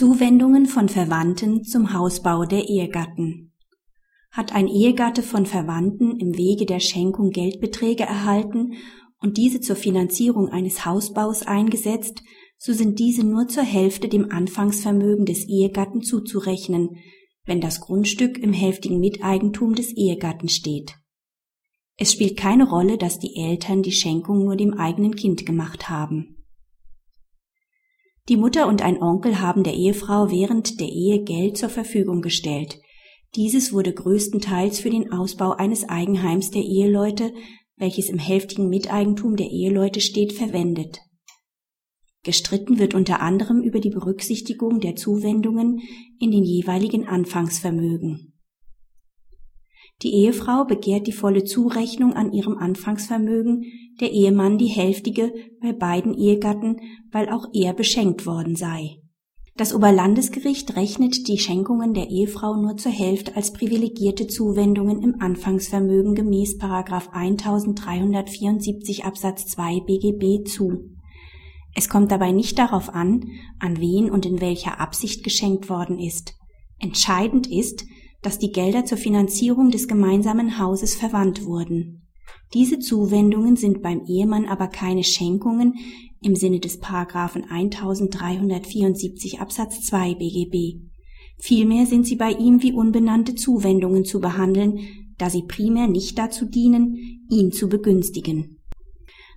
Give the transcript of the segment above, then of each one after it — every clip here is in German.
Zuwendungen von Verwandten zum Hausbau der Ehegatten. Hat ein Ehegatte von Verwandten im Wege der Schenkung Geldbeträge erhalten und diese zur Finanzierung eines Hausbaus eingesetzt, so sind diese nur zur Hälfte dem Anfangsvermögen des Ehegatten zuzurechnen, wenn das Grundstück im hälftigen Miteigentum des Ehegatten steht. Es spielt keine Rolle, dass die Eltern die Schenkung nur dem eigenen Kind gemacht haben. Die Mutter und ein Onkel haben der Ehefrau während der Ehe Geld zur Verfügung gestellt. Dieses wurde größtenteils für den Ausbau eines Eigenheims der Eheleute, welches im hälftigen Miteigentum der Eheleute steht, verwendet. Gestritten wird unter anderem über die Berücksichtigung der Zuwendungen in den jeweiligen Anfangsvermögen. Die Ehefrau begehrt die volle Zurechnung an ihrem Anfangsvermögen, der Ehemann die hälftige bei beiden Ehegatten, weil auch er beschenkt worden sei. Das Oberlandesgericht rechnet die Schenkungen der Ehefrau nur zur Hälfte als privilegierte Zuwendungen im Anfangsvermögen gemäß 1374 Absatz 2 BGB zu. Es kommt dabei nicht darauf an, an wen und in welcher Absicht geschenkt worden ist. Entscheidend ist, dass die Gelder zur Finanzierung des gemeinsamen Hauses verwandt wurden. Diese Zuwendungen sind beim Ehemann aber keine Schenkungen im Sinne des Paragraphen 1374 Absatz 2 BGB. Vielmehr sind sie bei ihm wie unbenannte Zuwendungen zu behandeln, da sie primär nicht dazu dienen, ihn zu begünstigen.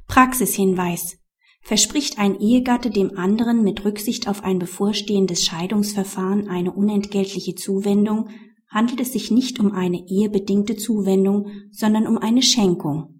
Praxishinweis Verspricht ein Ehegatte dem anderen mit Rücksicht auf ein bevorstehendes Scheidungsverfahren eine unentgeltliche Zuwendung, handelt es sich nicht um eine ehebedingte Zuwendung, sondern um eine Schenkung.